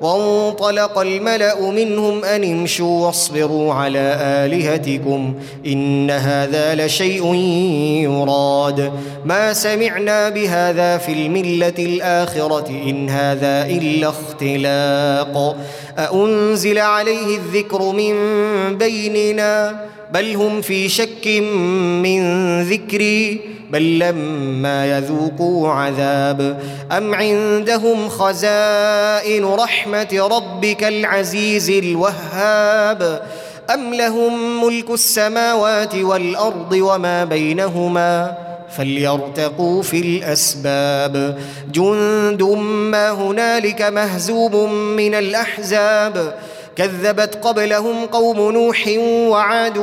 وانطلق الملأ منهم أن امشوا واصبروا على آلهتكم إن هذا لشيء يراد. ما سمعنا بهذا في الملة الآخرة إن هذا إلا اختلاق. أأنزل عليه الذكر من بيننا؟ بل هم في شك من ذكري. بل لما يذوقوا عذاب. أم عندهم خزائن رحمة ربك العزيز الوهاب؟ أم لهم ملك السماوات والأرض وما بينهما؟ فليرتقوا في الأسباب. جند ما هنالك مهزوب من الأحزاب. كذبت قبلهم قوم نوح وعاد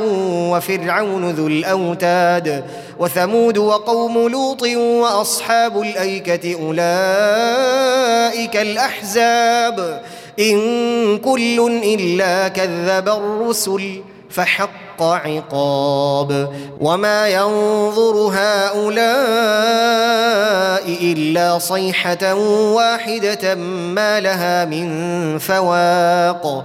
وفرعون ذو الأوتاد وثمود وقوم لوط وأصحاب الأيكة أولئك الأحزاب إن كل إلا كذب الرسل فحق عقاب وما ينظر هؤلاء إلا صيحة واحدة ما لها من فواق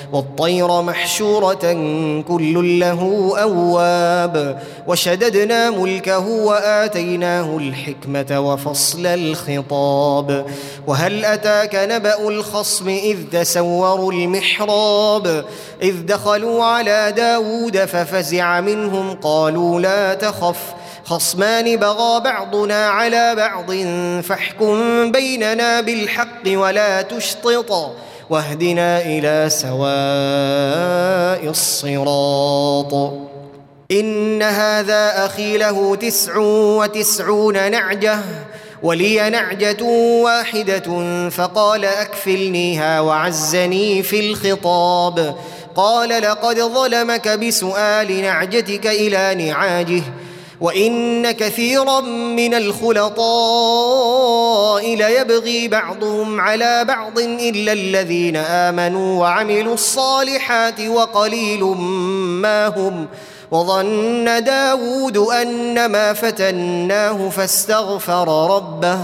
والطير محشورة كل له أواب. وشددنا ملكه وآتيناه الحكمة وفصل الخطاب. وهل أتاك نبأ الخصم إذ تسوروا المحراب؟ إذ دخلوا على داود ففزع منهم قالوا لا تخف. خصمان بغى بعضنا على بعض فاحكم بيننا بالحق ولا تشطط. واهدنا إلى سواء الصراط. إن هذا أخي له تسع وتسعون نعجة ولي نعجة واحدة فقال أكفلنيها وعزني في الخطاب. قال لقد ظلمك بسؤال نعجتك إلى نعاجه وإن كثيرا من الخلطاء ليبغي بعضهم على بعض إلا الذين آمنوا وعملوا الصالحات وقليل ما هم وظن داود انما فتناه فاستغفر ربه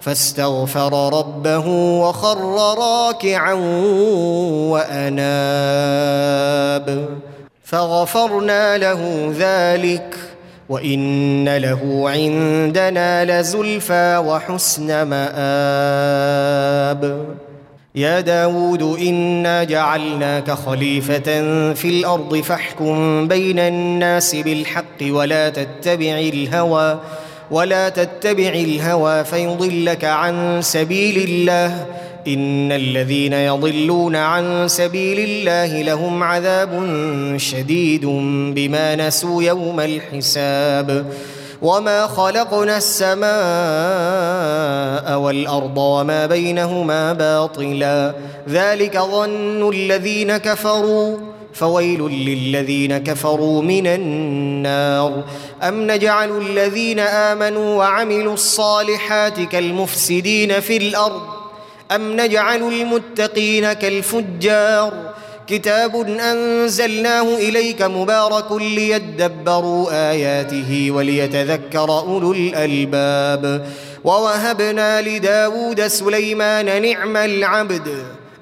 فاستغفر ربه وخر راكعا وأناب فغفرنا له ذلك وإن له عندنا لزلفى وحسن مآب. يا داود إنا جعلناك خليفة في الأرض فاحكم بين الناس بالحق ولا تتبع الهوى ولا تتبع الهوى فيضلك عن سبيل الله. ان الذين يضلون عن سبيل الله لهم عذاب شديد بما نسوا يوم الحساب وما خلقنا السماء والارض وما بينهما باطلا ذلك ظن الذين كفروا فويل للذين كفروا من النار ام نجعل الذين امنوا وعملوا الصالحات كالمفسدين في الأرض أم نجعل المتقين كالفجار؟ كتاب أنزلناه إليك مبارك ليدبروا آياته وليتذكر أولو الألباب. ووهبنا لداود سليمان نعم العبد.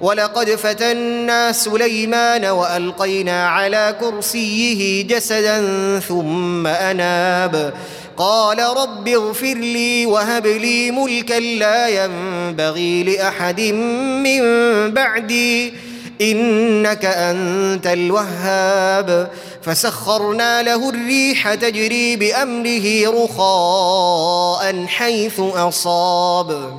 ولقد فتنا سليمان وألقينا على كرسيه جسدا ثم أناب. قال رب اغفر لي وهب لي ملكا لا ينبغي لأحد من بعدي إنك أنت الوهاب. فسخرنا له الريح تجري بأمره رخاء حيث أصاب.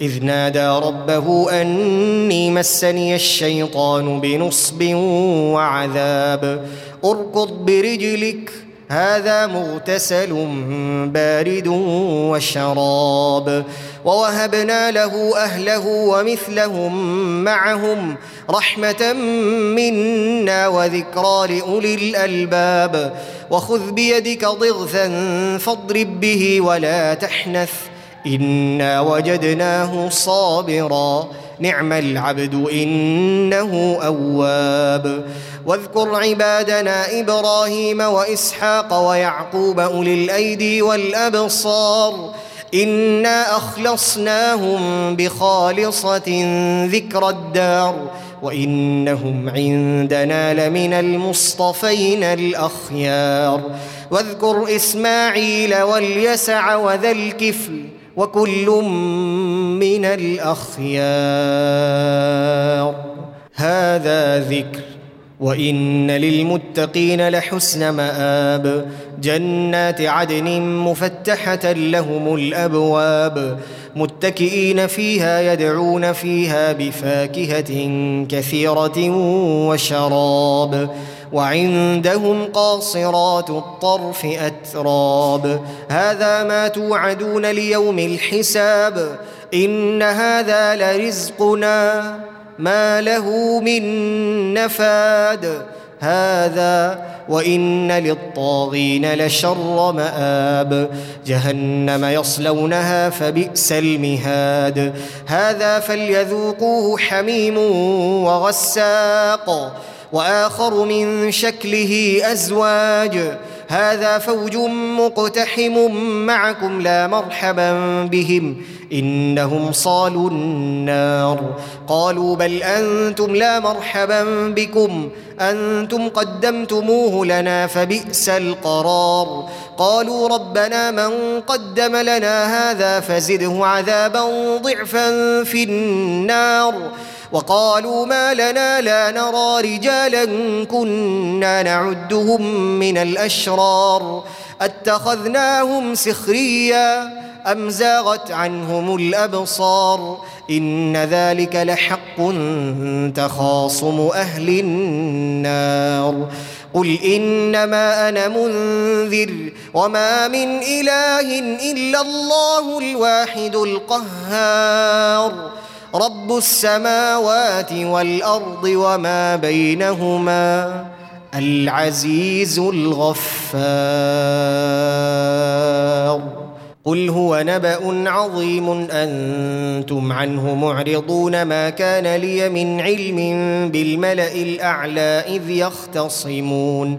إذ نادى ربه أني مسني الشيطان بنصب وعذاب. أركض برجلك هذا مغتسل بارد وشراب. ووهبنا له أهله ومثلهم معهم رحمة منا وذكرى لأولي الألباب. وخذ بيدك ضغثا فاضرب به ولا تحنث. انا وجدناه صابرا. نعم العبد انه اواب. واذكر عبادنا إبراهيم واسحاق ويعقوب اولي الايدي والابصار. انا اخلصناهم بخالصه ذكر الدار. وانهم عندنا لمن المصطفين الاخيار. واذكر اسماعيل واليسع وذا الكفل. وكل من الأخيار. هذا ذكر وإن للمتقين لحسن مآب. جنات عدن مفتحة لهم الأبواب. متكئين فيها يدعون فيها بفاكهة كثيرة وشراب. وعندهم قاصرات الطرف أتراب. هذا ما توعدون ليوم الحساب. إن هذا لرزقنا. ما له من نفاد. هذا وإن للطاغين لشر مآب. جهنم يصلونها فبئس المهاد. هذا فليذوقوه حميم وغساق. وآخر من شكله أزواج. هذا فوج مقتحم معكم لا مرحبا بهم. إنهم صالوا النار. قالوا بل أنتم لا مرحبا بكم. أنتم قدمتموه لنا فبئس القرار. قالوا ربنا من قدم لنا هذا فزده عذابا ضعفا في النار. وقالوا ما لنا لا نرى رجالا كنا نعدهم من الأشرار أتخذناهم سخريا أم زاغت عنهم الأبصار إن ذلك لحق تخاصم أهل النار قل إنما أنا منذر وما من إله إلا الله الواحد القهار رب السماوات والارض وما بينهما العزيز الغفار قل هو نبا عظيم أنتم عنه معرضون ما كان لي من علم بالملا الاعلى اذ يختصمون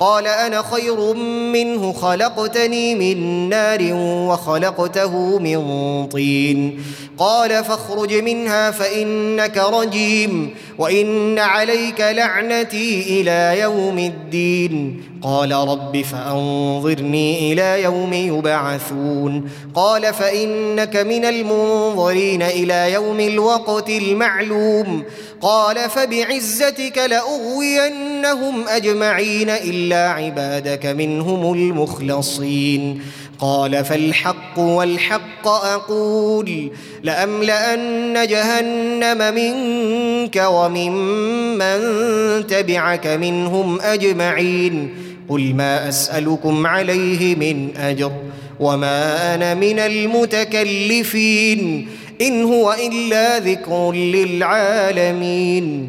قال أنا خير منه خلقتني من نار وخلقته من طين. قال فاخرج منها فإنك رجيم وإن عليك لعنتي إلى يوم الدين. قال رب فأنظرني إلى يوم يبعثون. قال فإنك من المنظرين إلى يوم الوقت المعلوم. قال فبعزتك لأغوينهم أجمعين إلا عبادك منهم المخلصين. قال فالحق والحق أقول لأملأن جهنم منك وممن تبعك منهم أجمعين. قل ما أسألكم عليه من أجر وما أنا من المتكلفين. إن هو إلا ذكر للعالمين.